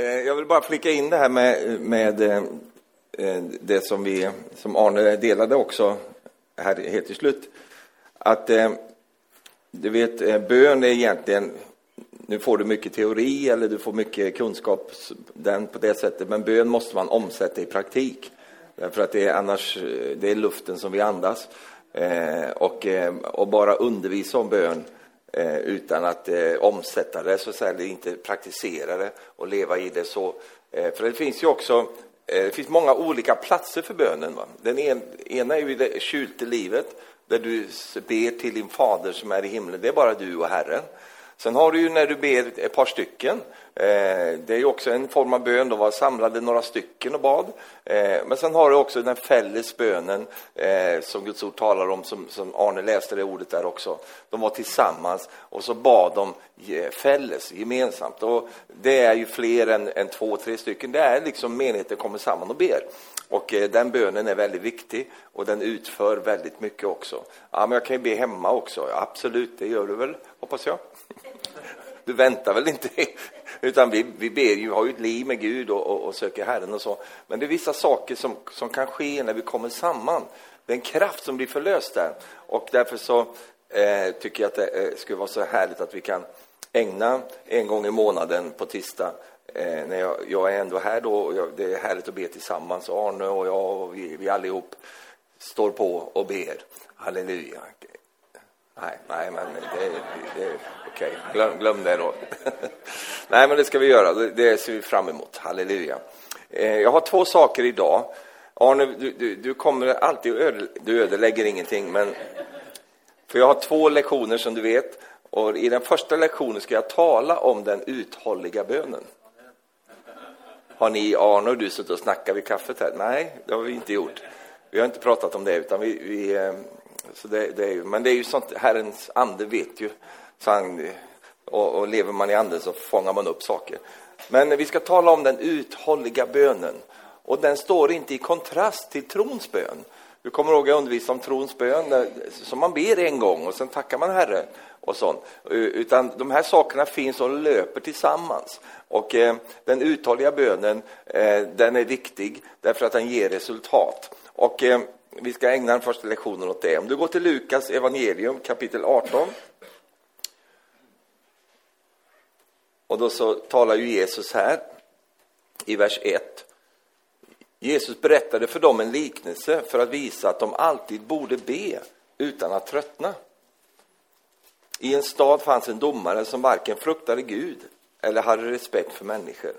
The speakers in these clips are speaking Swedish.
Eh, jag vill bara flika in det här med, med eh, eh, det som, vi, som Arne delade också här helt till slut. Att du vet, bön är egentligen, nu får du mycket teori eller du får mycket kunskap den på det sättet, men bön måste man omsätta i praktik. Därför att det är annars, det är luften som vi andas. Och, och bara undervisa om bön Eh, utan att eh, omsätta det, så att säga, eller inte praktisera det och leva i det. så. Eh, för det finns ju också eh, det finns många olika platser för bönen. Va? Den en, ena är ju det tjulte livet, där du ber till din fader som är i himlen. Det är bara du och Herren. Sen har du ju när du ber ett par stycken, eh, det är ju också en form av bön, de var samlade några stycken och bad. Eh, men sen har du också den fälles bönen eh, som Guds ord talar om, som, som Arne läste det ordet där också. De var tillsammans och så bad de eh, fälles, gemensamt. Och det är ju fler än, än två, tre stycken. Det är liksom menigheten kommer samman och ber. Och eh, den bönen är väldigt viktig och den utför väldigt mycket också. Ja, men jag kan ju be hemma också. Ja, absolut, det gör du väl, hoppas jag. Du väntar väl inte? Utan vi, vi ber ju, har ju ett liv med Gud och, och, och, söker Herren och så. Men det är vissa saker som, som kan ske när vi kommer samman. Det är en kraft som blir förlöst där. Och därför så eh, tycker jag att det eh, skulle vara så härligt att vi kan ägna en gång i månaden på tisdag eh, när jag, jag, är ändå här då, och jag, det är härligt att be tillsammans. Arne och jag och vi, vi allihop står på och ber. Halleluja. Nej, nej men det, det, okej, okay. glöm, glöm det då. nej, men det ska vi göra, det ser vi fram emot. Halleluja. Eh, jag har två saker idag. Arne, du, du, du kommer alltid, öde, du ödelägger ingenting, men för jag har två lektioner som du vet. Och i den första lektionen ska jag tala om den uthålliga bönen. Har ni, Arne och du, suttit och snackat vid kaffet här? Nej, det har vi inte gjort. Vi har inte pratat om det, utan vi, vi eh, så det, det är ju, men det är ju sånt, Herrens ande vet ju. Så han, och, och lever man i anden så fångar man upp saker. Men vi ska tala om den uthålliga bönen. Och den står inte i kontrast till trons bön. Du kommer ihåg jag undervisade om trons bön, som man ber en gång och sen tackar man Herren och sånt. Utan de här sakerna finns och löper tillsammans. Och eh, den uthålliga bönen, eh, den är viktig därför att den ger resultat. Och eh, vi ska ägna den första lektionen åt det. Om du går till Lukas evangelium kapitel 18. Och då så talar ju Jesus här i vers 1. Jesus berättade för dem en liknelse för att visa att de alltid borde be utan att tröttna. I en stad fanns en domare som varken fruktade Gud eller hade respekt för människor.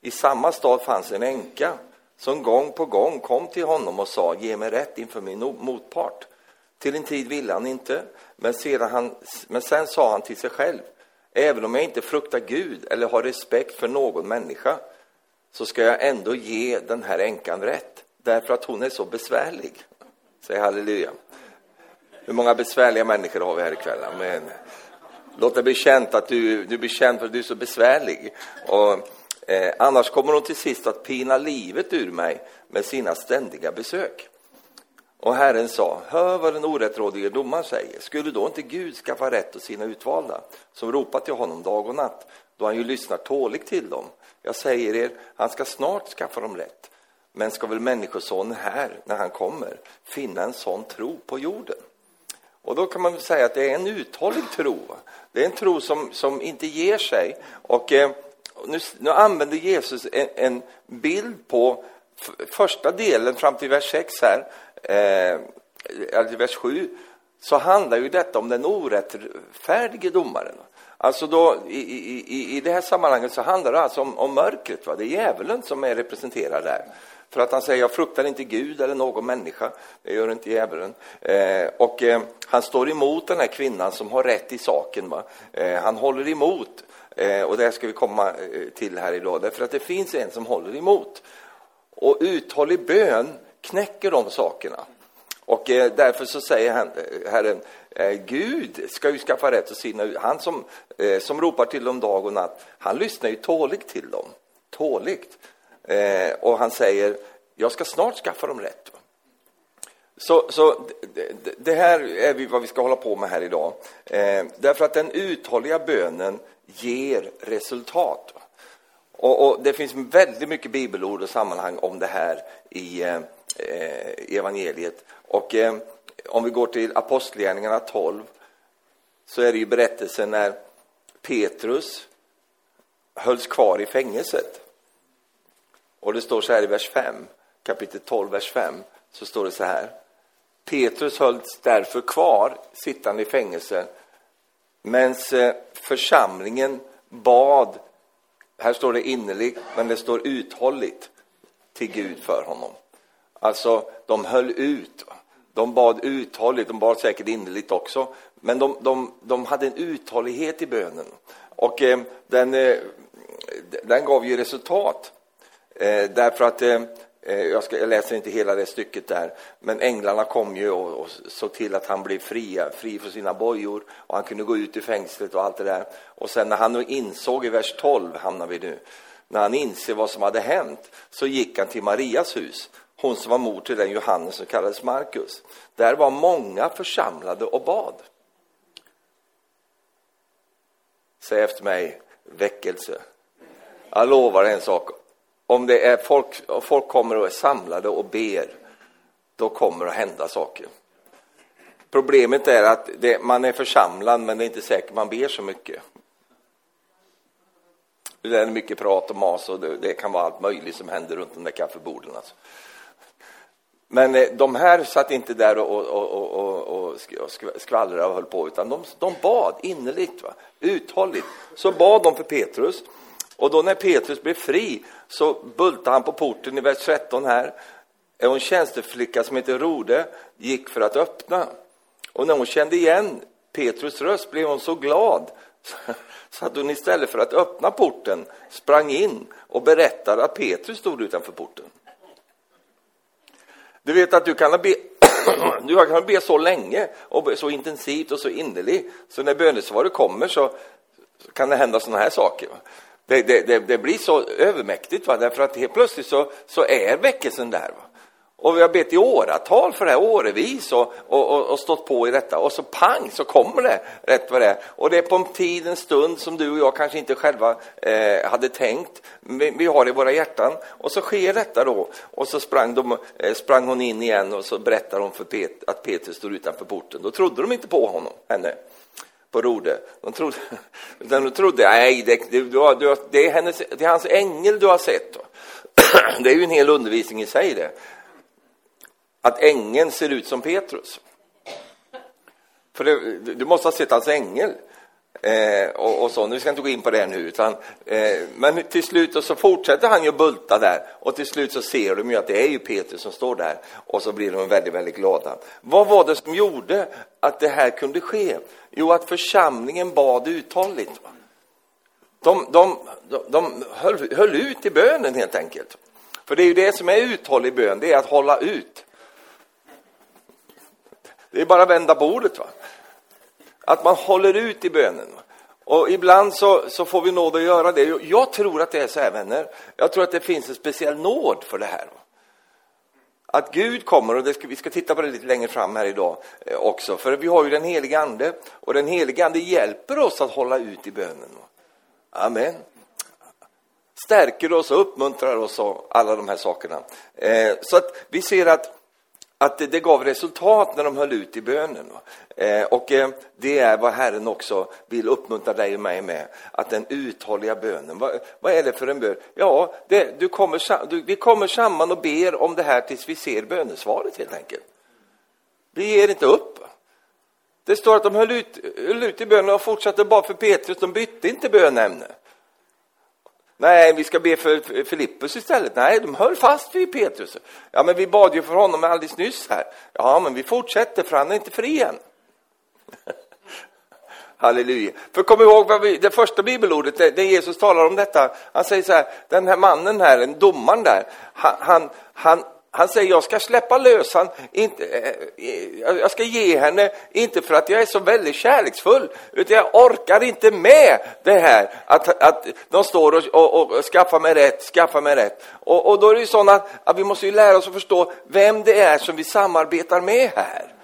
I samma stad fanns en änka som gång på gång kom till honom och sa ge mig rätt inför min motpart. Till en tid ville han inte, men, sedan han, men sen sa han till sig själv även om jag inte fruktar Gud eller har respekt för någon människa så ska jag ändå ge den här änkan rätt därför att hon är så besvärlig. Säg halleluja. Hur många besvärliga människor har vi här ikväll? Men låt det bli känt att du, du blir känd för att du är så besvärlig. Och, Eh, annars kommer hon till sist att pina livet ur mig med sina ständiga besök. Och Herren sa, hör vad den orättrådige domaren säger. Skulle då inte Gud skaffa rätt åt sina utvalda, som ropat till honom dag och natt, då han ju lyssnar tåligt till dem? Jag säger er, han ska snart skaffa dem rätt. Men ska väl Människosonen här, när han kommer, finna en sån tro på jorden? Och då kan man säga att det är en uthållig tro. Det är en tro som, som inte ger sig. Och eh, nu, nu använder Jesus en, en bild på första delen fram till vers 6 här, eh, eller vers 7, så handlar ju detta om den orättfärdige domaren. Alltså då, i, i, i det här sammanhanget så handlar det alltså om, om mörkret, va? det är djävulen som är representerad där. För att han säger, jag fruktar inte Gud eller någon människa, det gör inte djävulen. Eh, och eh, han står emot den här kvinnan som har rätt i saken. Va? Eh, han håller emot Eh, och det ska vi komma eh, till här idag, därför att det finns en som håller emot. Och uthållig bön knäcker de sakerna. Och eh, därför så säger han, eh, Herren, eh, Gud ska ju skaffa rätt och sina... Han som, som ropar till dem dag och natt, han lyssnar ju tåligt till dem. Tåligt. och han säger, jag ska snart skaffa dem rätt. Så, så det, det här är vi, vad vi ska hålla på med här idag. därför att den uthålliga bönen ger resultat. Och, och, det finns väldigt mycket bibelord och sammanhang om det här i, eh, eh evangeliet. Och eh, om vi går till Apostlagärningarna 12 så är det ju berättelsen när Petrus hölls kvar i fängelset. Och det står så här i vers 5, kapitel 12, vers 5, så står det så här. Petrus hölls därför kvar sittande i fängelse medan eh, församlingen bad, här står det innerligt, men det står uthålligt till Gud för honom. Alltså, de höll ut. De bad uthålligt, de bad säkert innerligt också, men de, de, de hade en uthållighet i bönen. Och eh, den, eh, den gav ju resultat. Eh, därför att eh, Eh, jag, ska, jag, läser inte hela det stycket där, men änglarna kom ju och, och såg till att han blev fri, fri från sina bojor och han kunde gå ut ur fängslet och allt det där. Och sen när han insåg, i vers 12 hamnar vi nu, när han inser vad som hade hänt så gick han till Marias hus, hon som var mor till den Johannes som kallades Markus. Där var många församlade och bad. Säg efter mig, väckelse. Jag lovar en sak, om det är folk, folk kommer och är samlade och ber, då kommer det att hända saker. Problemet är att det, man är församlad, men det är inte säkert man ber så mycket. Det är mycket prat och mas och det, det, kan vara allt möjligt som händer runt de där kaffeborden. Alltså. Men eh, de här satt inte där och, och, och, och skvallrade och höll på, utan de, de bad innerligt, va? uthålligt. Så bad de för Petrus. Och då när Petrus blev fri så bultade han på porten i vers 13 här. En tjänsteflicka som heter Rode gick för att öppna. Och när hon kände igen Petrus röst blev hon så glad så att hon istället för att öppna porten sprang in och berättade att Petrus stod utanför porten. Du vet att du kan be, du kan be så länge och så intensivt och så innerligt så när bönesvaret kommer så kan det hända sådana här saker. Det, det, det, det, blir så övermäktigt, va? därför att helt plötsligt så, så är väckelsen där. Va? Och vi har bett i åratal för det här, årevis, och, och, och, och, stått på i detta. Och så pang, så kommer det rätt vad det är. Och det är på en tid, en stund, som du och jag kanske inte själva eh, hade tänkt. Vi, vi, har det i våra hjärtan. Och så sker detta då. Och så sprang, de, eh, sprang hon in igen och så berättar hon för Pet, att Petrus står utanför porten. Då trodde de inte på honom, henne på Rode. De trodde, de trodde nej, det, det, du du det, är hennes, det är hans ängel du har sett. Det är ju en hel undervisning i sig det. Att ängeln ser ut som Petrus. För det, du måste ha sett hans ängel. Eh, och, och, så. Nu ska jag inte gå in på det nu, utan, eh, men till slut så fortsätter han ju bulta där och till slut så ser de ju att det är ju Petrus som står där och så blir de väldigt, väldigt glada. Vad var det som gjorde att det här kunde ske? Jo, att församlingen bad uthålligt. De, de, de, de höll, höll ut i bönen helt enkelt. För det är ju det som är uthållig bön, det är att hålla ut. Det är bara att vända bordet. Va? Att man håller ut i bönen. Och ibland så, så får vi nåd att göra det. Jag tror att det är så här, vänner. Jag tror att det finns en speciell nåd för det här. Att Gud kommer, och ska, vi ska titta på det lite längre fram här idag eh, också, för vi har ju den helige Ande, och den helige Ande hjälper oss att hålla ut i bönen. Amen. Stärker oss och uppmuntrar oss och alla de här sakerna. Eh, så att vi ser att att det, det gav resultat när de höll ut i bönen. Eh, och eh, det är vad Herren också vill uppmuntra dig och mig med, att den uthålliga bönen. Vad, vad är det för en bön? Ja, det, du kommer, du, vi kommer samman och ber om det här tills vi ser bönesvaret helt enkelt. Vi ger inte upp. Det står att de höll ut, höll ut i bönen och fortsatte bara för Petrus, de bytte inte bönämne. Nej, vi ska be för Filippus istället. Nej, de höll fast vid Petrus. Ja, men vi bad ju för honom alldeles nyss här. Ja, men vi fortsätter för han är inte fri än. Halleluja. För kom ihåg vad vi, det första bibelordet, det, Jesus talar om detta. Han säger så här, den här mannen här, en domaren där, han, han, han han säger jag ska släppa lös han, inte, eh, eh, jag ska ge henne, inte för att jag är så väldigt kärleksfull, utan jag orkar inte med det här att, att de står och, och, och skaffar mig rätt, skaffar mig rätt. Och, och då är det ju sådana, att, att vi måste ju lära oss att förstå vem det är som vi samarbetar med här.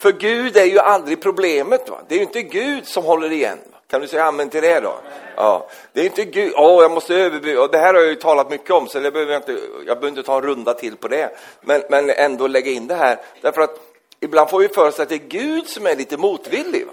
För Gud är ju aldrig problemet. Va? Det är ju inte Gud som håller igen. Va? Kan du säga amen till det då? Ja. Det är inte Gud, åh, oh, jag måste överbjuda, det här har jag ju talat mycket om, så det behöver jag, inte, jag behöver inte ta en runda till på det. Men, men ändå lägga in det här, därför att ibland får vi för oss att det är Gud som är lite motvillig. Va?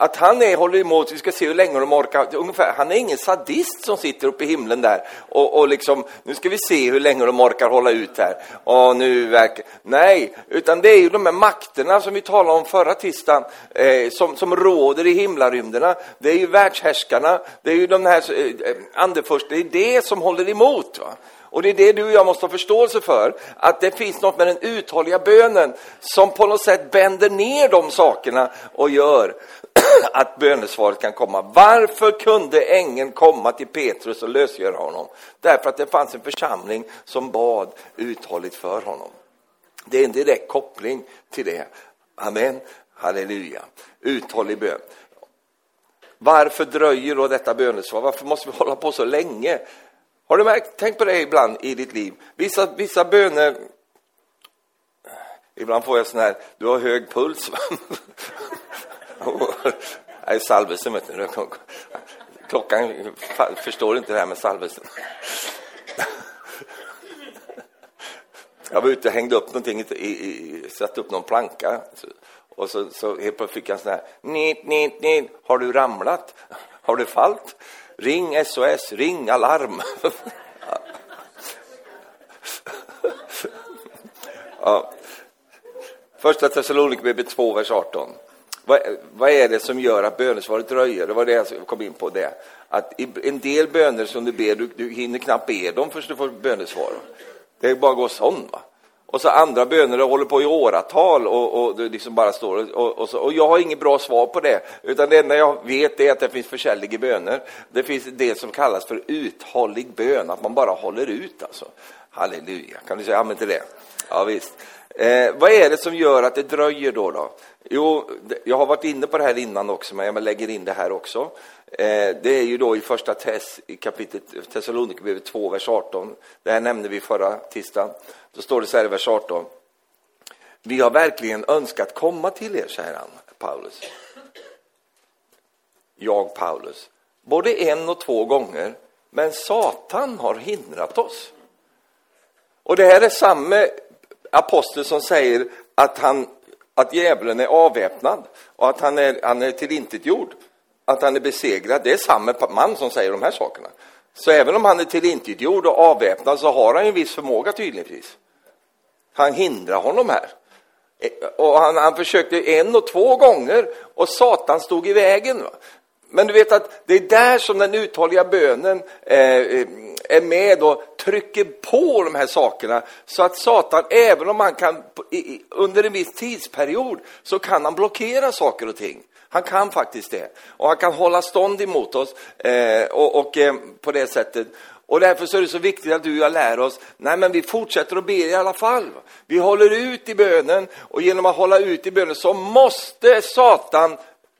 Att han är, håller emot, vi ska se hur länge de orkar. Ungefär, han är ingen sadist som sitter uppe i himlen där och, och liksom, nu ska vi se hur länge de orkar hålla ut här. Och nu verkar, nej, utan det är ju de här makterna som vi talade om förra tisdagen, eh, som, som råder i himlarymderna. Det är ju världshärskarna, det är ju de här eh, eh andefurst, det är det som håller emot. Va? Och det är det du och jag måste ha förståelse för, att det finns något med den uthålliga bönen som på något sätt bänder ner de sakerna och gör att bönesvaret kan komma. Varför kunde ängeln komma till Petrus och lösgöra honom? Därför att det fanns en församling som bad uthålligt för honom. Det är en direkt koppling till det. Amen. Halleluja. Uthållig bön. Varför dröjer då detta bönesvar? Varför måste vi hålla på så länge? Har du märkt, tänk på det ibland i ditt liv. Vissa, vissa böner, ibland får jag sån här, du har hög puls. Nej, salvelsen vet du. Klockan förstår inte det här med salvelsen. Jag var ute och hängde upp någonting, i, i, satte upp någon planka. Och så, så helt plötsligt fick jag en sån här, nit, nit, nit. Har du ramlat? Har du fallit? Ring SOS, ring alarm. ja. Första Thessalonikerbrevet 2, vers 18. Vad, vad, är det som gör att bönesvaret dröjer? Det var det jag kom in på. det. Att en del böner som du ber, du, du hinner knappt be dem förrän du får bönesvar. Det är bara att gå sån. Va? Och så andra böner håller på i åratal och, och du liksom bara står och, och, så, och jag har inget bra svar på det, utan det enda jag vet är att det finns försäljliga böner. Det finns det som kallas för uthållig bön, att man bara håller ut alltså. Halleluja, kan du säga amen till det? Ja, visst. Eh, vad är det som gör att det dröjer då? då? Jo, jag har varit inne på det här innan också, men jag lägger in det här också. Eh, det är ju då i första Tess, i kapitlet Thessalonikerbrevet 2, vers 18. Det här nämnde vi förra tisdagen. Då står det så här i vers 18. Vi har verkligen önskat komma till er, säger han, Paulus. Jag, Paulus. Både en och två gånger, men Satan har hindrat oss. Och det här är samma apostel som säger att, han, att djävulen är avväpnad och att han är, han är tillintetgjord, att han är besegrad. Det är samma man som säger de här sakerna. Så även om han är tillintetgjord och avväpnad så har han ju en viss förmåga tydligtvis. Han hindrar honom här. E- och han, han försökte en och två gånger och Satan stod i vägen. Men du vet att det är där som den uthålliga bönen eh, eh är med och trycker på de här sakerna så att Satan, även om han kan under en viss tidsperiod, så kan han blockera saker och ting. Han kan faktiskt det. Och han kan hålla stånd emot oss eh, och, och eh, på det sättet. Och därför så är det så viktigt att du och jag lär oss, nej men vi fortsätter att be i alla fall. Vi håller ut i bönen och genom att hålla ut i bönen så måste Satan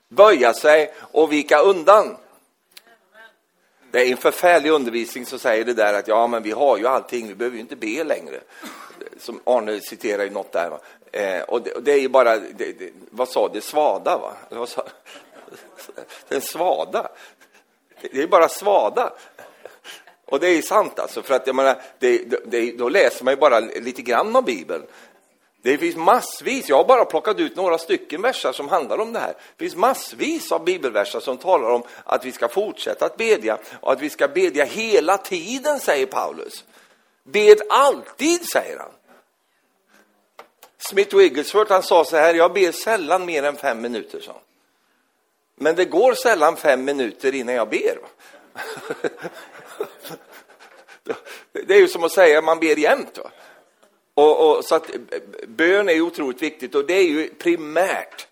böja sig och vika undan. Det är en förfärlig undervisning som säger det där att ja, men vi har ju allting, vi behöver ju inte be längre. Som Arne citerar ju något där. Eh, och, det, och, det, är ju bara, det, det, vad sa det, svada va? Eller vad sa, det är en svada. Det är bara svada. Och det är sant alltså, för att jag menar, det, det, då läser man ju bara lite grann av Bibeln. Det finns massvis, jag har bara plockat ut några stycken verser som handlar om det här. Det finns massvis av bibelverser som talar om att vi ska fortsätta att bedja och att vi ska bedja hela tiden, säger Paulus. Bed alltid, säger han. Smith Wigglesworth han sa så här, jag ber sällan mer än fem minuter, så. Men det går sällan fem minuter innan jag ber. Det är ju som att säga man ber jämt. Va? Och, och, så att bön är otroligt viktigt och det är ju primärt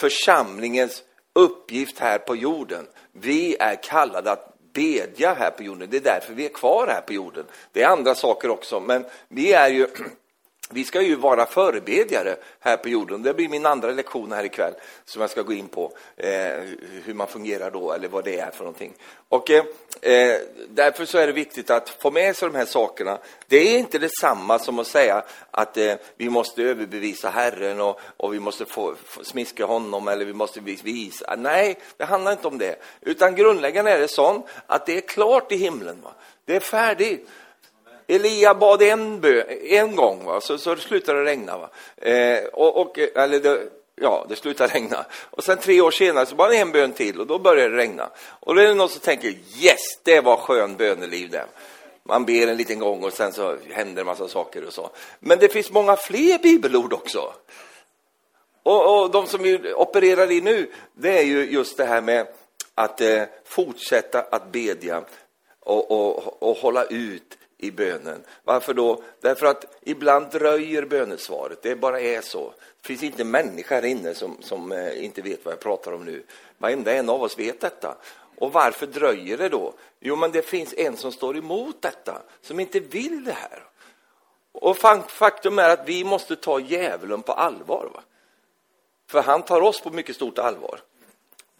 församlingens uppgift här på jorden. Vi är kallade att bedja här på jorden. Det är därför vi är kvar här på jorden. Det är andra saker också, men vi är ju vi ska ju vara förebedjare här på jorden. Det blir min andra lektion här ikväll som jag ska gå in på. Eh, hur man fungerar då, eller vad det är för någonting. Och eh, eh, därför så är det viktigt att få med sig de här sakerna. Det är inte detsamma som att säga att eh, vi måste överbevisa Herren och, och vi måste få, få smiska honom eller vi måste visa. Nej, det handlar inte om det. Utan grundläggande är det sånt att det är klart i himlen. Va? Det är färdigt. Elia bad en, bö, en gång, va? Så, så slutade det regna. Va? Eh, och, och, eller det, ja, det slutade regna. Och sen tre år senare så bad han en bön till och då började det regna. Och då är det någon som tänker, yes, det var skön böneliv det. Man ber en liten gång och sen så händer en massa saker och så. Men det finns många fler bibelord också. Och, och de som vi opererar i nu, det är ju just det här med att eh, fortsätta att bedja och, och, och hålla ut i bönen. Varför då? Därför att ibland dröjer bönesvaret. Det bara är så. Det finns inte en människa här inne som, som eh, inte vet vad jag pratar om nu. Varenda en av oss vet detta. Och varför dröjer det då? Jo, men det finns en som står emot detta, som inte vill det här. Och faktum är att vi måste ta djävulen på allvar. Va? För han tar oss på mycket stort allvar.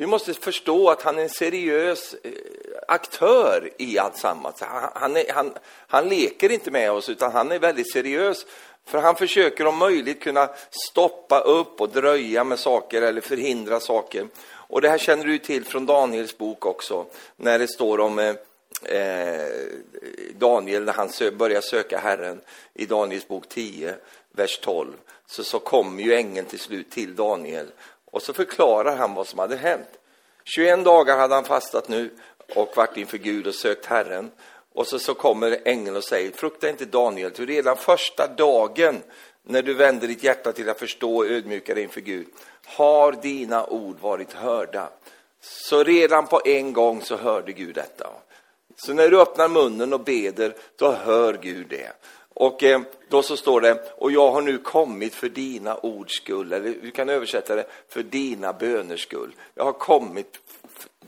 Vi måste förstå att han är en seriös eh, aktör i alltsammans. Han, han, han, han leker inte med oss, utan han är väldigt seriös. För han försöker om möjligt kunna stoppa upp och dröja med saker eller förhindra saker. Och det här känner du till från Daniels bok också, när det står om eh, eh Daniel när han sö börjar söka Herren i Daniels bok 10, vers 12. Så, så kommer ju ängeln till slut till Daniel och så förklarar han vad som hade hänt. 21 dagar hade han fastat nu och varit inför Gud och sökt Herren. Och så, så kommer ängeln och säger, frukta inte Daniel, ty redan första dagen när du vänder ditt hjärta till att förstå och ödmjuka dig inför Gud, har dina ord varit hörda. Så redan på en gång så hörde Gud detta. Så när du öppnar munnen och beder, då hör Gud det. Och eh, då så står det, och jag har nu kommit för dina ords skull, eller du kan översätta det, för dina böners skull. Jag har kommit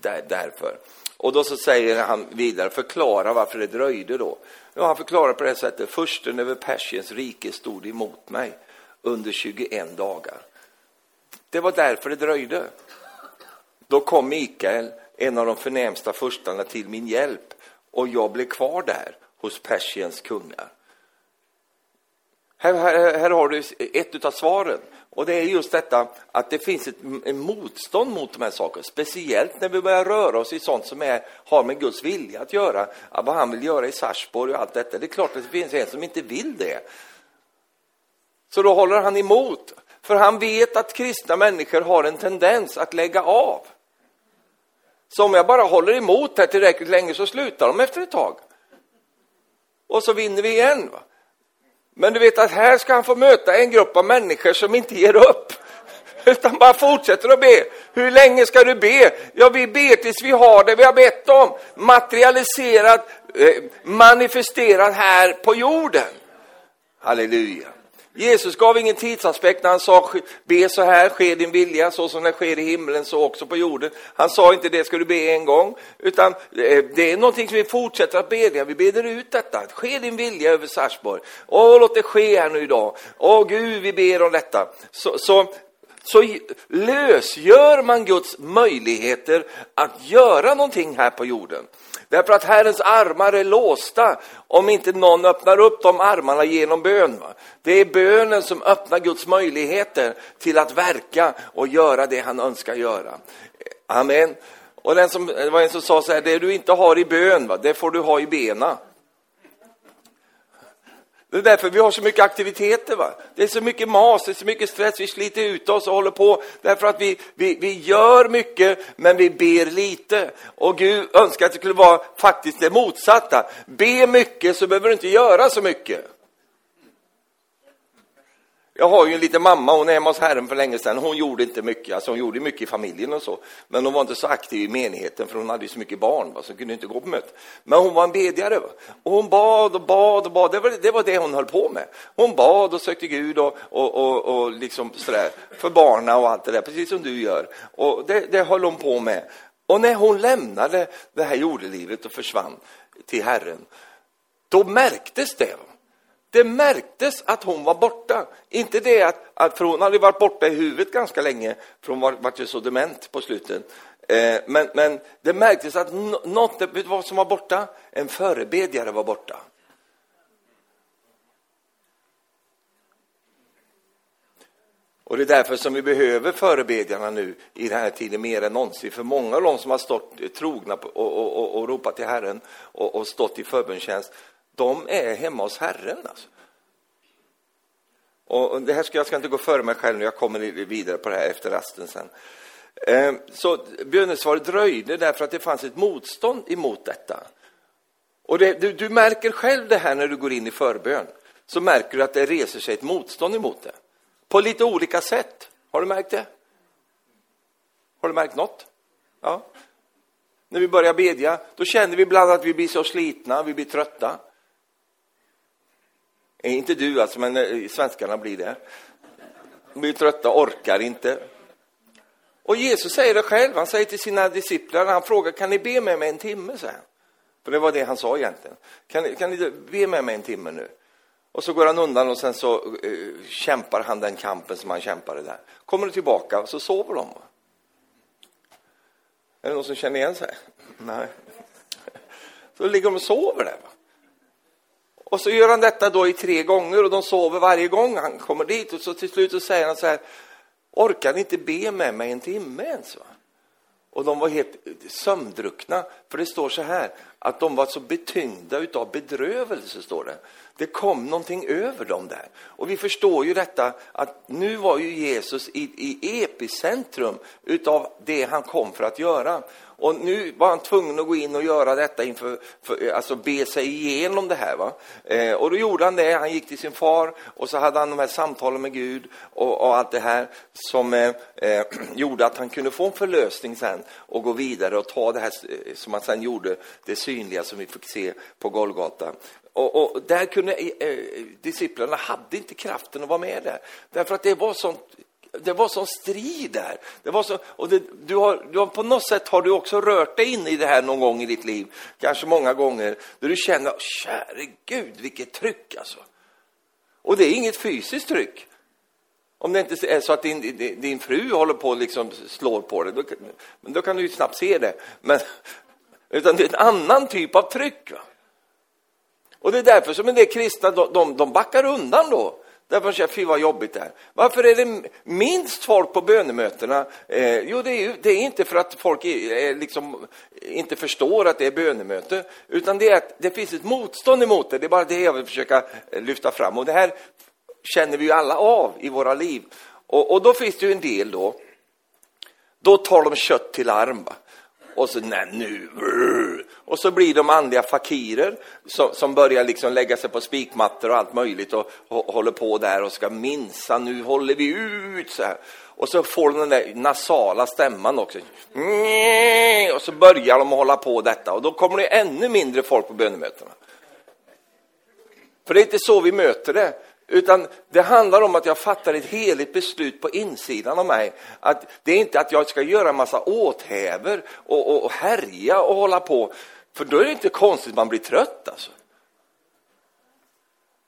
där, därför. Och då så säger han vidare, förklara varför det dröjde då. Ja, han förklarar på det sättet, försten över Persiens rike stod emot mig under 21 dagar. Det var därför det dröjde. Då kom Mikael, en av de förnämsta furstarna, till min hjälp och jag blev kvar där hos Persiens kungar. Här, här, här har du ett av svaren. Och det är just detta att det finns ett ett motstånd mot de här sakerna. Speciellt när vi börjar röra oss i sånt som är, har med Guds vilja att göra. Vad han vill göra i Sarsborg och allt detta. Det är klart att det finns en som inte vill det. Så då håller han emot. För han vet att kristna människor har en tendens att lägga av. Så om jag bara håller emot här tillräckligt länge så slutar de efter ett tag. Och så vinner vi igen. Va? Men du vet att här ska han få möta en grupp av människor som inte ger upp. Utan bara fortsätter att be. Hur länge ska du be? Ja, vi ber tills vi har det vi har bett om. Materialiserat, eh, manifesterat här på jorden. Halleluja. Jesus gav ingen tidsaspekt när han sa be så här, ske din vilja, så som det sker i himlen, så också på jorden. Han sa inte det ska du be en gång, utan eh, det är någonting som vi fortsätter att bedja. Vi beder ut detta, ske din vilja över Sarsborg. Åh, låt det ske här nu idag. Åh Gud, vi ber om detta. Så, så, så lösgör man Guds möjligheter att göra någonting här på jorden. Därför att Herrens armar är låsta om inte någon öppnar upp de armarna genom bön. Det är bönen som öppnar Guds möjligheter till att verka och göra det han önskar göra. Amen. Och den som, det var en som sa så här, det du inte har i bön, va, det får du ha i bena. Det är därför vi har så mycket aktiviteter. Va? Det är så mycket mas, det är så mycket stress, vi sliter ut oss och håller på. Därför att vi, vi, vi gör mycket, men vi ber lite. Och Gud önskar att det skulle vara faktiskt det motsatta. Be mycket så behöver du inte göra så mycket. Jag har ju en liten mamma, hon är hemma hos Herren för länge sedan. Hon gjorde inte mycket, alltså hon gjorde mycket i familjen och så. Men hon var inte så aktiv i menigheten för hon hade ju så mycket barn va, så hon kunde inte gå på möten. Men hon var en bedjare. Va? Och hon bad och bad och bad. Det var, det var det hon höll på med. Hon bad och sökte Gud och, och, och, och liksom sådär, för barna och allt det där, precis som du gör. Och det, det höll hon på med. Och när hon lämnade det här jordelivet och försvann till Herren, då märktes det. Det märktes att hon var borta. Inte det att, att för hon hade varit borta i huvudet ganska länge, för hon var, var ju så dement på slutet. Eh, men, men det märktes att något, vet du vad som var borta? En förebedjare var borta. Och det är därför som vi behöver förebedjarna nu i den här tiden mer än någonsin. För många av de som har stått trogna och, och, och, och ropat till Herren och, och stått i förbundstjänst, de är hemma hos Herren. Alltså. Och det här ska, jag ska inte gå före mig själv nu, jag kommer vidare på det här efter rasten sen. Ehm, så bönesvaret dröjde därför att det fanns ett motstånd emot detta. Och det, du, du märker själv det här när du går in i förbön, så märker du att det reser sig ett motstånd emot det. På lite olika sätt. Har du märkt det? Har du märkt något? Ja. När vi börjar bedja, då känner vi ibland att vi blir så slitna, vi blir trötta. Inte du alltså, men eh, svenskarna blir det. De blir trötta, orkar inte. Och Jesus säger det själv, han säger till sina discipler, han frågar, kan ni be med mig en timme? Så För det var det han sa egentligen. Kan ni, kan ni be med mig en timme nu? Och så går han undan och sen så uh, kämpar han den kampen som han kämpade där. Kommer du tillbaka så sover de. Är det någon som känner igen sig? Nej. Så ligger de och sover där. Va? Och så gör han detta då i tre gånger och de sover varje gång han kommer dit och så till slut så säger han så här Orkar ni inte be med mig en timme ens? Va? Och de var helt sömndruckna, för det står så här att de var så betyngda utav bedrövelse, står det. Det kom någonting över dem där. Och vi förstår ju detta att nu var ju Jesus i, i epicentrum utav det han kom för att göra. Och nu var han tvungen att gå in och göra detta inför, för, alltså be sig igenom det här. Va? Eh, och då gjorde han det, han gick till sin far och så hade han de här samtalen med Gud och, och allt det här som eh, eh, gjorde att han kunde få en förlösning sen och gå vidare och ta det här eh, som han sen gjorde, det synliga som vi fick se på Golgata. Och, och, där kunde eh, disciplerna hade inte kraften att vara med där. Därför att det var sånt det var sån strid där. Det var så, och det, du har, du har, på något sätt har du också rört dig in i det här någon gång i ditt liv, kanske många gånger, där du känner, käre Gud, vilket tryck alltså. Och det är inget fysiskt tryck. Om det inte är så att din, din fru håller på och liksom slår på dig, då, då kan du ju snabbt se det. Men, utan det är en annan typ av tryck. Va? Och det är därför som en del kristna, de, de backar undan då. Därför att jag fy vad jobbigt det är. Varför är det minst folk på bönemötena? Eh, jo, det är, ju, det är inte för att folk är, eh, liksom, inte förstår att det är bönemöte, utan det är att det finns ett motstånd emot det. Det är bara det jag vill försöka eh, lyfta fram. Och det här känner vi ju alla av i våra liv. Och, och då finns det ju en del då, då tar de kött till arm. Och så, nej nu, och så blir de andliga fakirer som, som börjar liksom lägga sig på spikmattor och allt möjligt och, och håller på där och ska minsa, nu håller vi ut så här. Och så får de den där nasala stämman också. Och så börjar de hålla på detta och då kommer det ännu mindre folk på bönemötena. För det är inte så vi möter det. Utan det handlar om att jag fattar ett heligt beslut på insidan av mig. Att det är inte att jag ska göra en massa åthäver och, och, och härja och hålla på. För då är det inte konstigt att man blir trött alltså.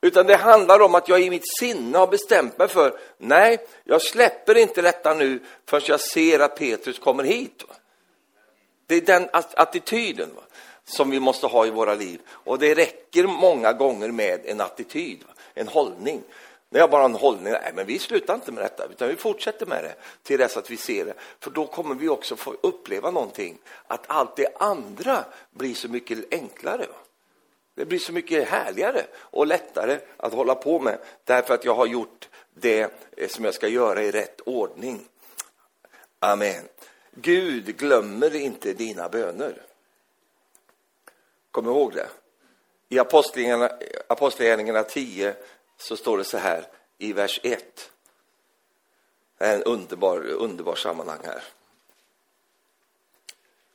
Utan det handlar om att jag i mitt sinne har bestämt mig för, nej, jag släpper inte detta nu förrän jag ser att Petrus kommer hit. Va? Det är den attityden va? Som vi måste ha i våra liv. Och det räcker många gånger med en attityd, en hållning. När jag bara har en hållning, nej men vi slutar inte med detta, utan vi fortsätter med det till dess att vi ser det. För då kommer vi också få uppleva någonting, att allt det andra blir så mycket enklare. Det blir så mycket härligare och lättare att hålla på med, därför att jag har gjort det eh, som jag ska göra i rätt ordning. Amen. Gud glömmer inte dina böner. Kom ihåg det. I Apostlagärningarna 10 så står det så här i vers 1. Det är en underbar, underbar sammanhang här.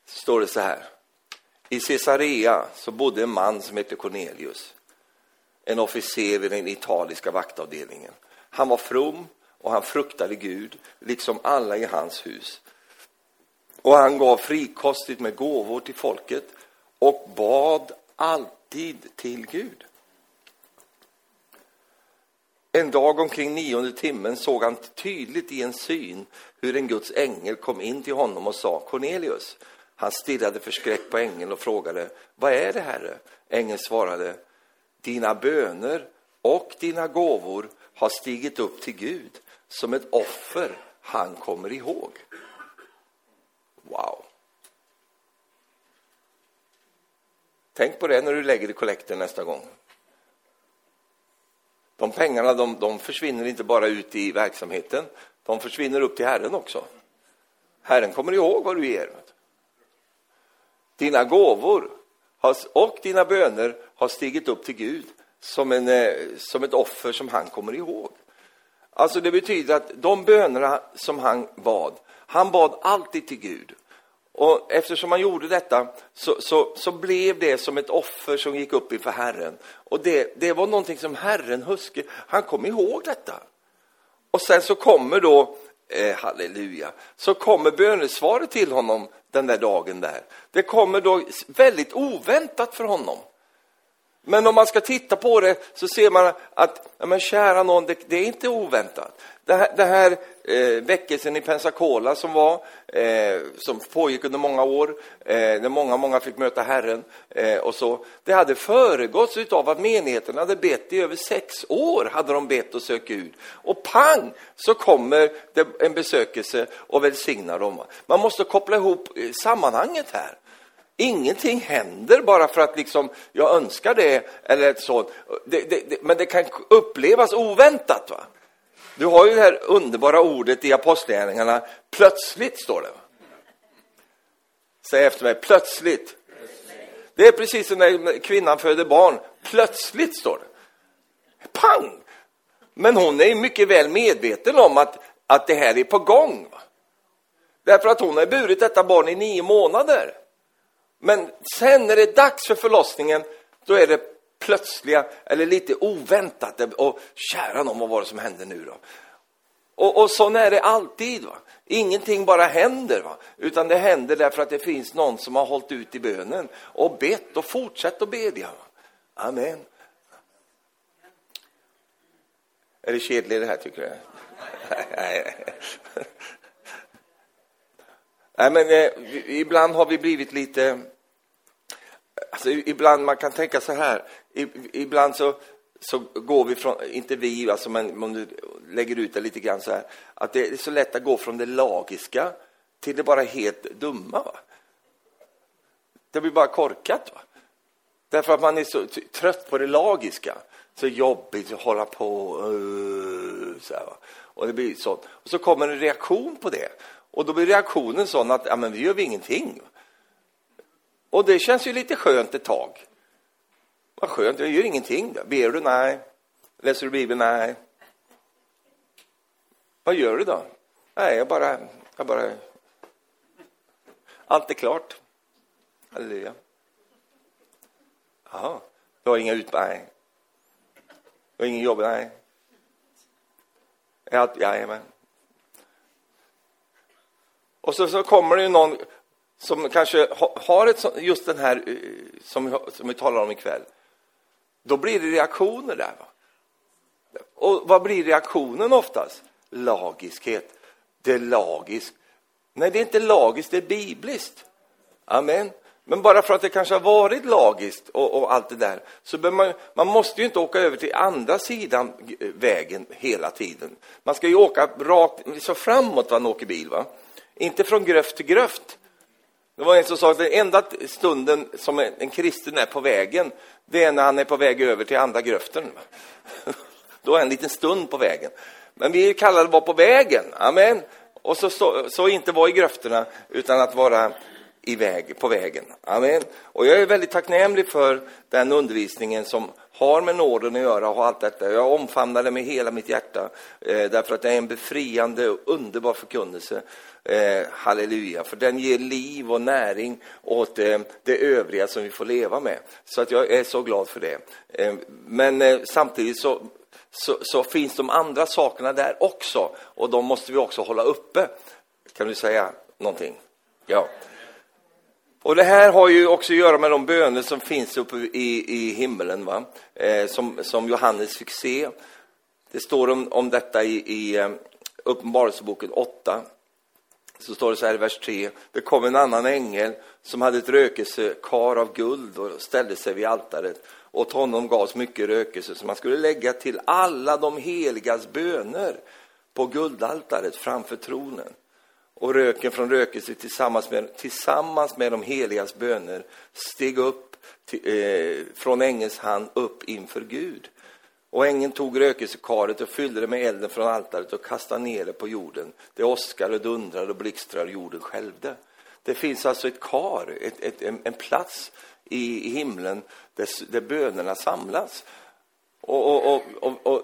Så står det så här. I Caesarea så bodde en man som hette Cornelius, en officer vid den italiska vaktavdelningen. Han var from och han fruktade Gud, liksom alla i hans hus. Och han gav frikostigt med gåvor till folket och bad alltid till Gud. En dag omkring nionde timmen såg han tydligt i en syn hur en Guds ängel kom in till honom och sa Cornelius. Han stirrade förskräckt på ängeln och frågade Vad är det, Herre? Ängeln svarade Dina böner och dina gåvor har stigit upp till Gud som ett offer han kommer ihåg. Wow! Tänk på det när du lägger i kollekten nästa gång. De pengarna de, de försvinner inte bara ut i verksamheten, de försvinner upp till Herren också. Herren kommer ihåg vad du ger. Dina gåvor och dina böner har stigit upp till Gud som, en, eh, som ett offer som han kommer ihåg. Alltså det betyder att de bönerna som han bad, han bad alltid till Gud. Och eftersom han gjorde detta så, så, så blev det som ett offer som gick upp inför Herren. Och det, det var någonting som Herren huske, han kom ihåg detta. Och sen så kommer då, eh, halleluja, så kommer bönesvaret till honom den där dagen där. Det kommer då väldigt oväntat för honom. Men om man ska titta på det så ser man att, ja, men kära någon, det, det är inte oväntat. Det här, det här eh, väckelsen i Pensacola som var, eh, som pågick under många år, eh, när många, många fick möta Herren eh, och så. Det hade föregåtts av att menigheten hade bett i över sex år, hade de bett och sökt ut. Och pang, så kommer det en besökelse och välsignar dem. Man måste koppla ihop eh, sammanhanget här. Ingenting händer bara för att liksom, jag önskar det, eller ett sånt. Det, det, det, men det kan upplevas oväntat. Va? Du har ju det här underbara ordet i Apostlagärningarna, plötsligt står det. Säg efter mig, plötsligt. Det är precis som när kvinnan föder barn, plötsligt står det. Pang! Men hon är mycket väl medveten om att, att det här är på gång. Va? Därför att hon har burit detta barn i nio månader. Men sen när det är dags för förlossningen, då är det plötsliga eller lite oväntat. Och kära någon, vad var det som hände nu då? Och, och så är det alltid. Va? Ingenting bara händer, va? utan det händer därför att det finns någon som har hållit ut i bönen och bett och fortsatt att bedja. Amen. Är det kedligt det här, tycker du? Nej, men eh, ibland har vi blivit lite... Alltså, ibland man kan tänka så här, ibland så, så går vi från, inte vi, alltså, men om du lägger ut det lite grann så här, att det är så lätt att gå från det lagiska till det bara helt dumma. Va? Det blir bara korkat. Va? Därför att man är så trött på det lagiska. Så jobbigt att hålla på. Uh, så här, och det blir sånt. Och så kommer en reaktion på det. Och då blir reaktionen sån att ja, men vi gör ingenting. Och det känns ju lite skönt ett tag. Vad skönt, jag gör ingenting. Då. Ber du? Nej. Läser du Bibeln? Nej. Vad gör du då? Nej, jag bara... Jag bara... Allt är klart. Halleluja. Jaha, du har inga ut... Nej. Du har ingen jobb? Nej. Jajamän. Och så, så kommer det ju någon som kanske har ett, just den här eh, som, som vi talar om ikväll. Då blir det reaktioner där. Va? Och vad blir reaktionen oftast? Lagiskhet. Det är lagiskt. Nej, det är inte lagiskt, det är bibliskt. Amen. Men bara för att det kanske har varit lagiskt och, och allt det där, så man, man måste ju inte åka över till andra sidan eh, vägen hela tiden. Man ska ju åka rakt, så framåt man åker bil. Va? Inte från gröft till gröft. Det var en som sa att den enda stunden som en kristen är på vägen, det är när han är på väg över till andra gröften. Då är en liten stund på vägen. Men vi kallar det vara på vägen, amen. Och så, så, så inte vara i gröfterna, utan att vara i väg, på vägen. Amen. Och jag är väldigt tacknämlig för den undervisningen som har med nåden att göra och allt detta. Jag omfamnar det med hela mitt hjärta, eh, därför att det är en befriande och underbar förkunnelse. Eh, halleluja, för den ger liv och näring åt eh, det övriga som vi får leva med. Så att jag är så glad för det. Eh, men eh, samtidigt så, så, så, finns de andra sakerna där också, och de måste vi också hålla uppe. Kan du säga någonting? Ja. Och det här har ju också att göra med de böner som finns uppe i, i himmelen, va? Eh, som, som Johannes fick se. Det står om, om detta i, i eh, Uppenbarelseboken 8. Så står det så här i vers 3. Det kom en annan ängel som hade ett rökelsekar av guld och ställde sig vid altaret. Åt honom gavs mycket rökelse som man skulle lägga till alla de heligas böner på guldaltaret framför tronen. Och röken från rökelse tillsammans med, tillsammans med de heligas böner steg upp till, eh, från ängelns hand upp inför Gud. Och ängeln tog rökelsekaret och fyllde det med elden från altaret och kastade ner det på jorden. Det åskade, dundrade och blixtrade, jorden skälvde. Det finns alltså ett kar, ett, ett, en, en, plats i, i himlen där, där bönerna samlas. Och, och, och, och,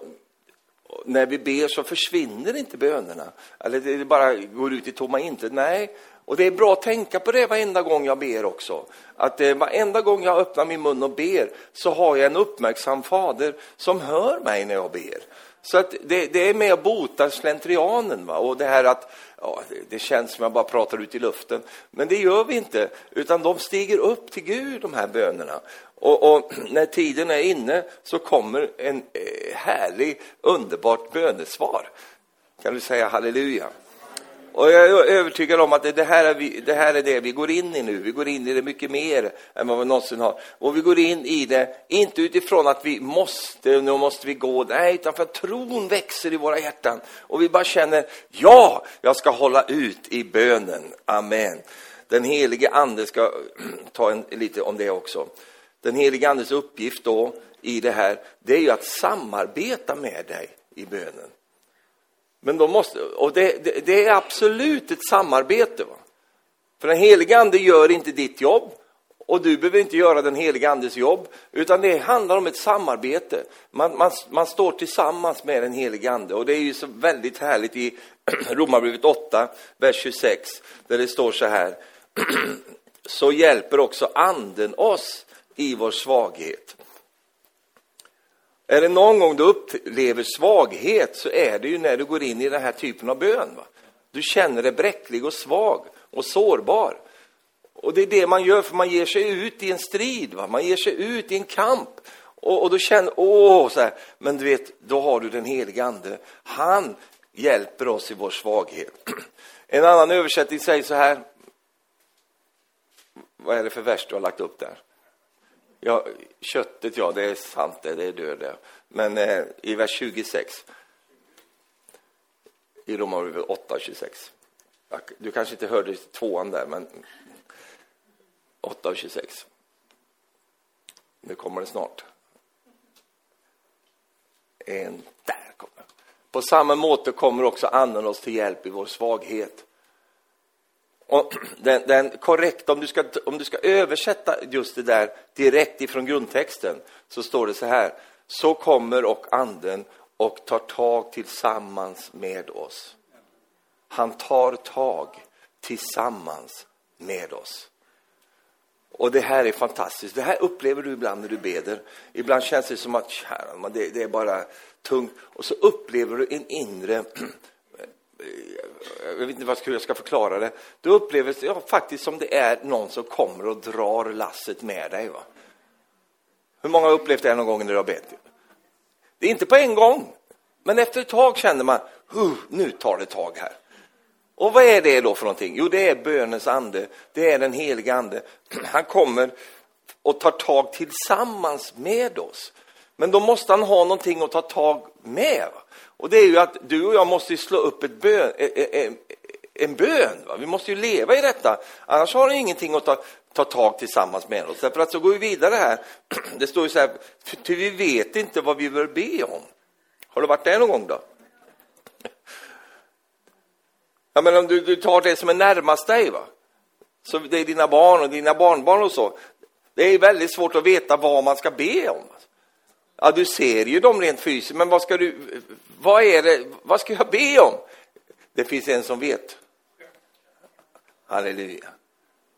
när vi ber så försvinner inte bönerna. Eller det bara går ut i tomma intet. Nej, och det är bra att tänka på det varenda gång jag ber också. Att eh, varenda gång jag öppnar min mun och ber så har jag en uppmärksam fader som hör mig när jag ber. Så att det, det är med att bota slentrianen. Va? Och det här att ja, det känns som jag bara pratar ut i luften. Men det gör vi inte, utan de stiger upp till Gud, de här bönerna. Och, och när tiden är inne så kommer en eh, härlig, underbart bönesvar. Kan du säga halleluja? Och jag är övertygad om att det här, är vi, det här är det vi går in i nu. Vi går in i det mycket mer än vad vi någonsin har. Och vi går in i det, inte utifrån att vi måste, nu måste vi gå, nej, utan för att tron växer i våra hjärtan. Och vi bara känner, ja, jag ska hålla ut i bönen. Amen. Den helige ande ska ta en, lite om det också. Den helige andes uppgift då i det här, det är ju att samarbeta med dig i bönen. Men de måste, och det, det, det, är absolut ett samarbete. Va? För den helige ande gör inte ditt jobb och du behöver inte göra den helige andes jobb, utan det handlar om ett samarbete. Man, man, man står tillsammans med den helige ande och det är ju så väldigt härligt i Romarbrevet 8, vers 26, där det står så här. så hjälper också anden oss i vår svaghet. Är det någon gång du upplever svaghet så är det ju när du går in i den här typen av bön. Va? Du känner dig bräcklig och svag och sårbar. Och det är det man gör, för man ger sig ut i en strid, va? man ger sig ut i en kamp. Och, och då känner, åh, så här. men du vet, då har du den helige Ande. Han hjälper oss i vår svaghet. En annan översättning säger så här. Vad är det för vers du har lagt upp där? Ja, köttet, ja, det är sant, det, det är död. Men eh, i vers 26, i Romarbrevet 8, 26. Du kanske inte hörde tvåan där, men 8 och 26. Nu kommer det snart. En, där kommer På samma måte kommer också anden oss till hjälp i vår svaghet. Och den, den korrekt, om du, ska, om du ska översätta just det där direkt ifrån grundtexten så står det så här. Så kommer och anden och tar tag tillsammans med oss. Han tar tag tillsammans med oss. Och det här är fantastiskt. Det här upplever du ibland när du beder. Ibland känns det som att kära, det, det är bara tungt. Och så upplever du en inre jag vet inte vad jag ska förklara det, då upplevs det ja, faktiskt som det är någon som kommer och drar lasset med dig. Va? Hur många har upplevt det någon gång när du har bett? Det är inte på en gång, men efter ett tag känner man, nu tar det tag här. Och vad är det då för någonting? Jo, det är bönens ande, det är den heliga ande. Han kommer och tar tag tillsammans med oss. Men då måste han ha någonting att ta tag med. Och det är ju att du och jag måste slå upp ett bön, e, e, e, en, bön. Va? Vi måste ju leva i detta. Annars har du ingenting att ta, ta tag tillsammans med oss. Därför att så går vi vidare här. Det står ju så här, ty vi vet inte vad vi bör be om. Har du varit där någon gång då? Ja, men om du, du tar det som är närmast dig, va? så det är dina barn och dina barnbarn och så. Det är väldigt svårt att veta vad man ska be om. Alltså. Ja, du ser ju dem rent fysiskt, men vad ska du, vad är det, vad ska jag be om? Det finns en som vet. Halleluja.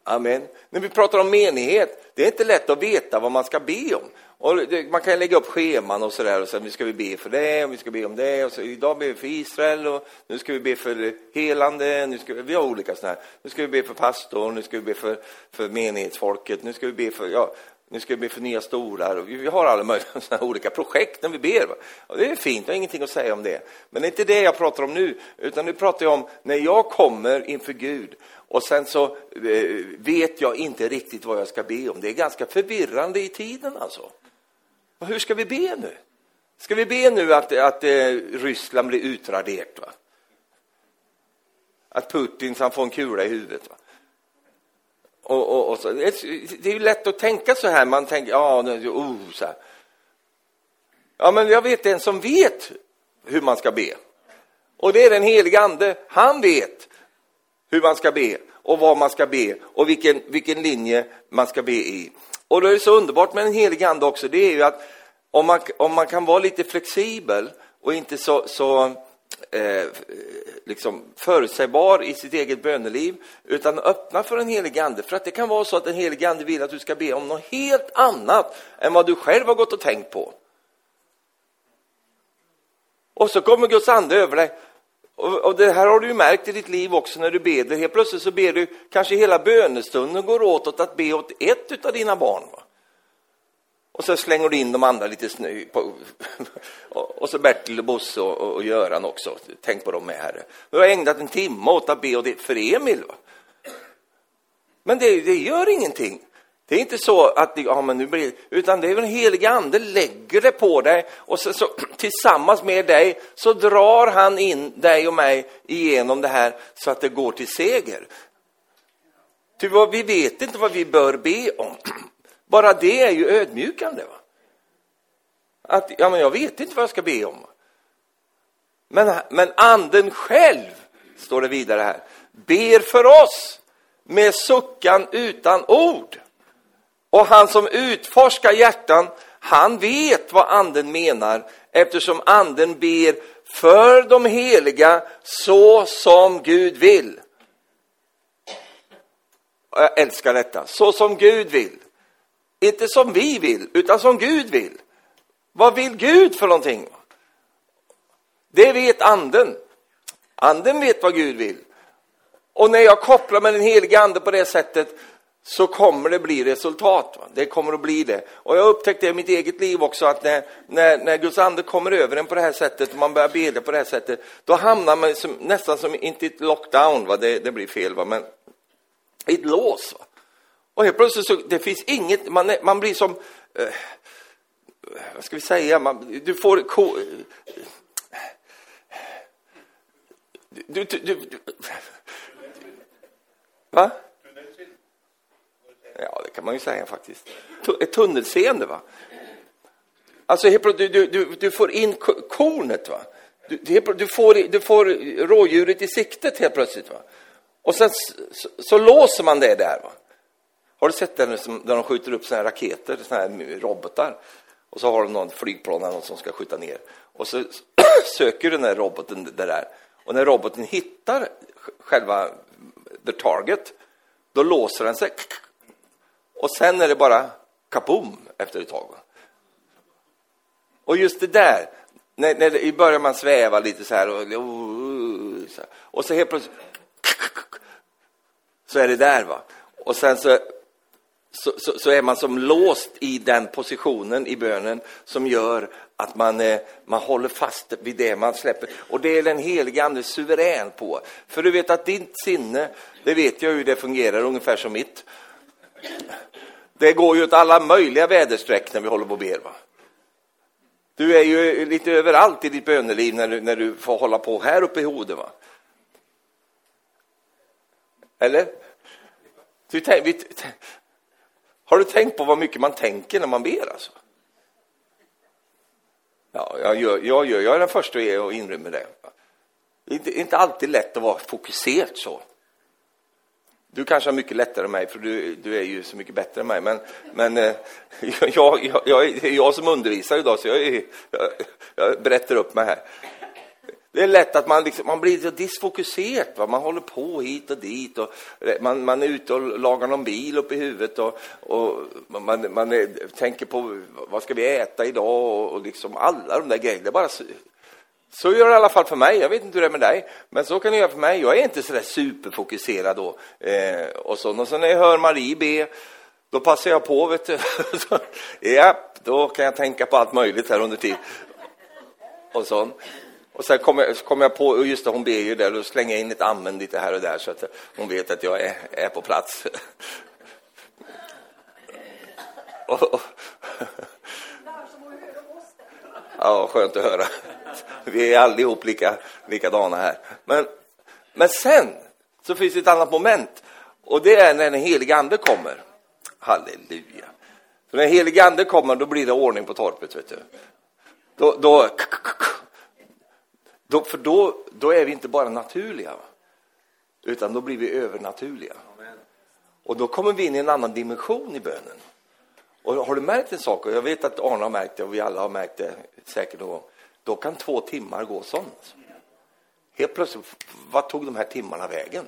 Amen. När vi pratar om menighet, det är inte lätt att veta vad man ska be om. Och man kan lägga upp scheman och sådär och säga nu ska vi be för det och vi ska be om det och så idag ber vi för Israel och nu ska vi be för helande, nu ska vi, vi har olika sådana här. Nu ska vi be för pastorn, nu ska vi be för, för menighetsfolket, nu ska vi be för, ja, nu ska vi be för nya stolar. Och vi har alla möjliga såna olika projekt när vi ber. Och det är fint, jag har ingenting att säga om det. Men det är inte det jag pratar om nu, utan nu pratar jag om när jag kommer inför Gud och sen så eh, vet jag inte riktigt vad jag ska be om. Det är ganska förvirrande i tiden alltså. Och hur ska vi be nu? Ska vi be nu att, att eh, Ryssland blir utraderat? Va? Att Putin kan få en kula i huvudet? Va? Och, och, och så. Det är ju lätt att tänka så här. Man tänker, ja, oh, så här. Ja, men jag vet en som vet hur man ska be. Och det är den helige Ande. Han vet hur man ska be och vad man ska be och vilken, vilken linje man ska be i. Och det är så underbart med den helige Ande också, det är ju att om man, om man kan vara lite flexibel och inte så, så eh, liksom förutsägbar i sitt eget böneliv, utan öppna för den helige Ande. För att det kan vara så att den helige Ande vill att du ska be om något helt annat än vad du själv har gått och tänkt på. Och så kommer Guds ande över dig. Och, och det här har du ju märkt i ditt liv också när du ber. Helt plötsligt så ber du, kanske hela bönestunden går åt åt att be åt ett av dina barn. Va? Och så slänger du in de andra lite snö på, och så Bertil och Bosse och, och Göran också. Tänk på dem med, Herre. Du har ägnat en timme åt att be och det... för Emil. Va? Men det, det, gör ingenting. Det är inte så att, ja, men nu blir, utan det är den helige ande lägger det på dig och så, så, tillsammans med dig så drar han in dig och mig igenom det här så att det går till seger. Ty vi vet inte vad vi bör be om. Bara det är ju ödmjukande. Va? Att, ja, men jag vet inte vad jag ska be om. Men, men anden själv, står det vidare här, ber för oss med suckan utan ord. Och han som utforskar hjärtan, han vet vad anden menar eftersom anden ber för de heliga så som Gud vill. Jag älskar detta, så som Gud vill. Inte som vi vill, utan som Gud vill. Vad vill Gud för någonting? Det vet anden. Anden vet vad Gud vill. Och när jag kopplar med den helige ande på det sättet så kommer det bli resultat. Va? Det kommer att bli det. Och jag upptäckte i mitt eget liv också att när, när, när Guds ande kommer över en på det här sättet, och man börjar bedja på det här sättet, då hamnar man som, nästan som, inte i ett lockdown, va? Det, det blir fel, va? men i ett lås. Va? Och helt plötsligt så, det finns inget, man, är, man blir som, eh, vad ska vi säga, man, du får, ko, du, du, du, va? Ja, det kan man ju säga faktiskt. Ett tunnelseende, va? Alltså, du, du, du, du får in kornet, va? Du, du, får, du får rådjuret i siktet helt plötsligt, va? Och sen så, så låser man det där, va? Har du sett det där de skjuter upp såna här raketer, såna här robotar? Och så har de någon flygplan eller något som ska skjuta ner. Och så söker den här roboten det där. Och när roboten hittar själva the target, då låser den sig och sen är det bara kaboom efter ett tag. Och just det där, när, när i början man sväva lite så här och, så och så helt plötsligt så är det där va. Och sen så, så, så, så, är man som låst i den positionen i bönen som gör att man, eh, man håller fast vid det man släpper. Och det är den helige Ande suverän på. För du vet att ditt sinne, det vet jag hur det fungerar, ungefär som mitt. Det går ju åt alla möjliga väderstreck när vi håller på och ber. Va? Du är ju lite överallt i ditt böneliv när du, när du får hålla på här uppe i Hoden. Va? Eller? Du, vi, har du tänkt på vad mycket man tänker när man ber? Alltså? Ja, jag, gör, jag, gör, jag är den första att inrymma det. Det är inte, inte alltid lätt att vara fokuserad så. Du kanske har mycket lättare än mig, för du, du är ju så mycket bättre än mig. Men, men eh, jag, jag, jag, är jag som undervisar idag, så jag, är, jag, jag berättar upp mig här. Det är lätt att man, liksom, man blir disfokuserad. Va? Man håller på hit och dit. Och eh, man, man är ute och lagar någon bil upp i huvudet. Och, och man, man är, tänker på vad ska vi äta idag och, och liksom alla de där grejerna. Det bara så gör det i alla fall för mig. Jag vet inte hur det är med dig, men så kan det göra för mig. Jag är inte så där superfokuserad då. Eh, och, så. och så när jag hör Marie be, då passar jag på, vet du. ja, då kan jag tänka på allt möjligt här under tid. Och sånt. Och sen kom jag, kom jag på, och just det, hon ber ju där, och slänger in ett amen lite här och där så att hon vet att jag är, är på plats. och, ja, skönt att höra. Vi är allihop lika, likadana här. Men, men sen så finns det ett annat moment och det är när den helige ande kommer. Halleluja. För när den helige ande kommer då blir det ordning på torpet. Vet du. Då, då, då, för då, då är vi inte bara naturliga, utan då blir vi övernaturliga. Och då kommer vi in i en annan dimension i bönen. Och har du märkt en sak, och jag vet att Arne har märkt det och vi alla har märkt det säkert någon gång, då kan två timmar gå sånt. Helt plötsligt, vad tog de här timmarna vägen?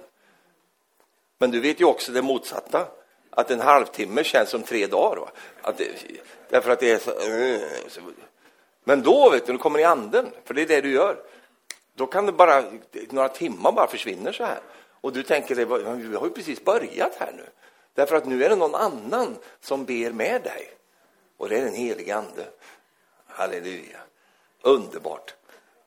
Men du vet ju också det motsatta, att en halvtimme känns som tre dagar. Att det, därför att det är så... Men då, vet du, du kommer i anden, för det är det du gör. Då kan det bara, några timmar bara försvinner så här. Och du tänker, vi har ju precis börjat här nu. Därför att nu är det någon annan som ber med dig. Och det är den helige ande. Halleluja. Underbart.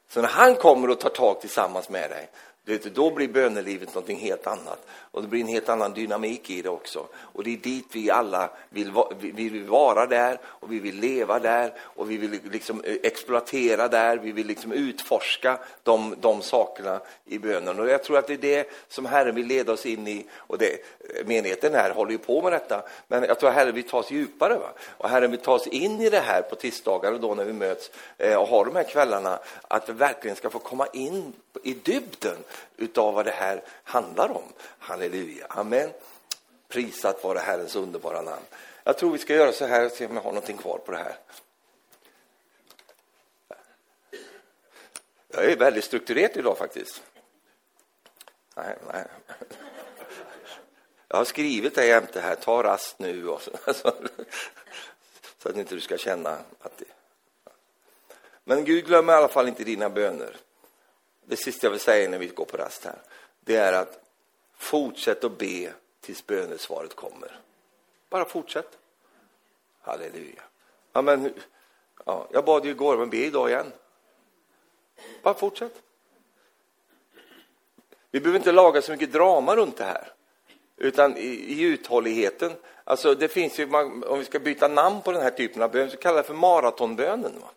Så när han kommer och tar tag tillsammans med dig, Vet då blir bönelivet någonting helt annat. Och det blir en helt annan dynamik i det också. Och det är dit vi alla vill, vi vill vara där och vi vill leva där och vi vill liksom eh, exploatera där. Vi vill liksom utforska de, de sakerna i bönen. Och jag tror att det är det som Herren vill leda oss in i. Och det, eh, menigheten här håller ju på med detta. Men jag tror att Herren vill ta oss djupare. Va? Och Herren vill ta oss in i det här på tisdagar och då när vi möts eh, och har de här kvällarna. Att vi verkligen ska få komma in i dybden utav vad det här handlar om. Halleluja, amen. Prisat vare Herrens underbara namn. Jag tror vi ska göra så här och se om jag har någonting kvar på det här. Jag är väldigt strukturerad idag faktiskt. Nej, nej. Jag har skrivit det jämte här, ta rast nu och så, alltså, så att inte du ska känna att det... Men Gud glömmer i alla fall inte dina böner det sista jag vill säga innan vi går på rast här, det är att fortsätt att be tills bönesvaret kommer. Bara fortsätt. Halleluja. Ja, men, ja, jag bad ju igår, men be idag igen. Bara fortsätt. Vi behöver inte laga så mycket drama runt det här, utan i, i uthålligheten. Alltså, det finns ju, om vi ska byta namn på den här typen av bön, så kallar det för maratonbönen. Va?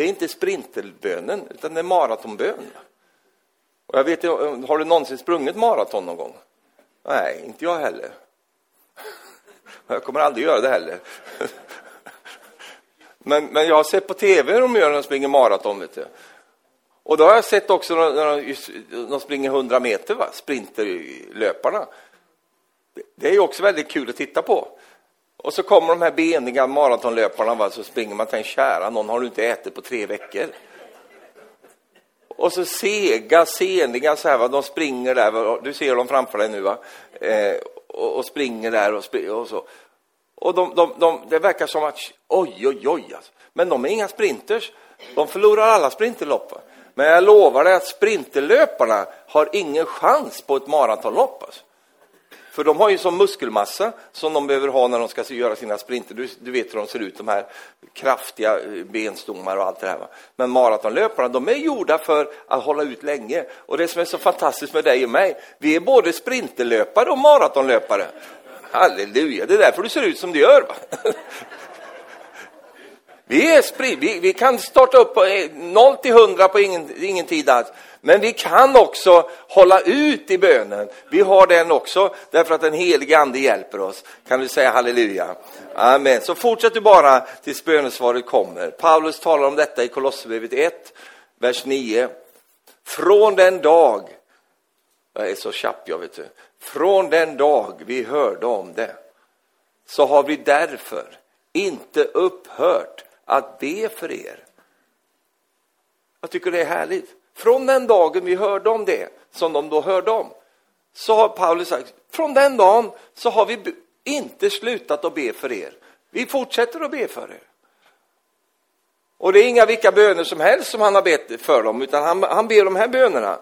Det är inte sprinterbönen, utan det är maratonbön. Och jag vet, har du någonsin sprungit maraton någon gång? Nej, inte jag heller. Jag kommer aldrig göra det heller. Men, men jag har sett på tv hur de gör när de springer maraton. Vet du. Och då har jag sett också när de, de springer 100 meter, va? sprinterlöparna. Det är också väldigt kul att titta på. Och så kommer de här beniga maratonlöparna, va, så springer man till en kära, någon har du inte ätit på tre veckor. Och så sega, seniga så här, va, de springer där, du ser dem framför dig nu va, eh, och, och, springer där och, springer och så. Och de, de, de, det verkar som att, oj, oj, oj, alltså. men de är inga sprinters. De förlorar alla sprinterlopp. Men jag lovar dig att sprinterlöparna har ingen chans på ett maratonlopp. Alltså. För de har ju sån muskelmassa som de behöver ha när de ska göra sina sprinter. Du, du vet hur de ser ut, de här kraftiga eh, benstommar och allt det här. Va? Men maratonlöparna, de är gjorda för att hålla ut länge. Och det som är så fantastiskt med dig och mig, vi är både sprinterlöpare och maratonlöpare. Halleluja, det är därför du ser ut som du gör. Va? Vi, är sprid, vi, vi kan starta upp på eh, 0 till 100 på ingen, ingen tid alls. Men vi kan också hålla ut i bönen. Vi har den också därför att den helige ande hjälper oss. Kan du säga halleluja? Amen. Så fortsätt du bara tills bönesvaret kommer. Paulus talar om detta i Kolosserbrevet 1, vers 9. Från den dag, jag är så tjapp jag vet du, från den dag vi hörde om det så har vi därför inte upphört att be för er. Jag tycker det är härligt. Från den dagen vi hörde om det, som de då hörde om, så har Paulus sagt, från den dagen så har vi inte slutat att be för er. Vi fortsätter att be för er. Och det är inga vilka böner som helst som han har bett för dem, utan han, han ber de här bönerna.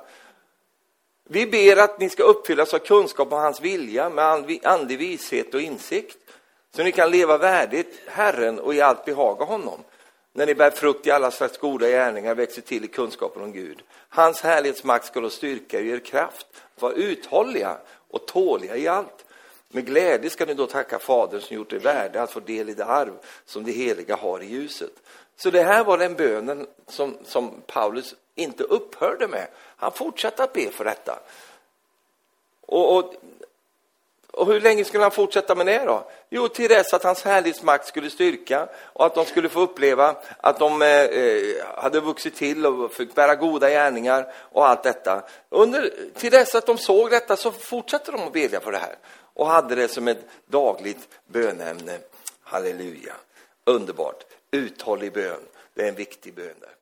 Vi ber att ni ska uppfyllas av kunskap om hans vilja med andlig vishet och insikt. Så ni kan leva värdigt Herren och i allt behaga honom. När ni bär frukt i alla slags goda gärningar, växer till i kunskapen om Gud. Hans härlighetsmakt ska då styrka er kraft, var uthålliga och tåliga i allt. Med glädje ska ni då tacka Fadern som gjort er värda att få del i det arv som det heliga har i ljuset. Så det här var den bönen som, som Paulus inte upphörde med. Han fortsatte att be för detta. Och, och, och, hur länge skulle han fortsätta med det då? Jo, till dess att hans härlighetsmakt skulle styrka och att de skulle få uppleva att de eh, eh hade vuxit till och fick bära goda gärningar och allt detta. Under, till dess att de såg detta så fortsatte de att bedja för det här och hade det som ett dagligt bönämne. Halleluja! Underbart! Uthållig bön, det är en viktig bön där.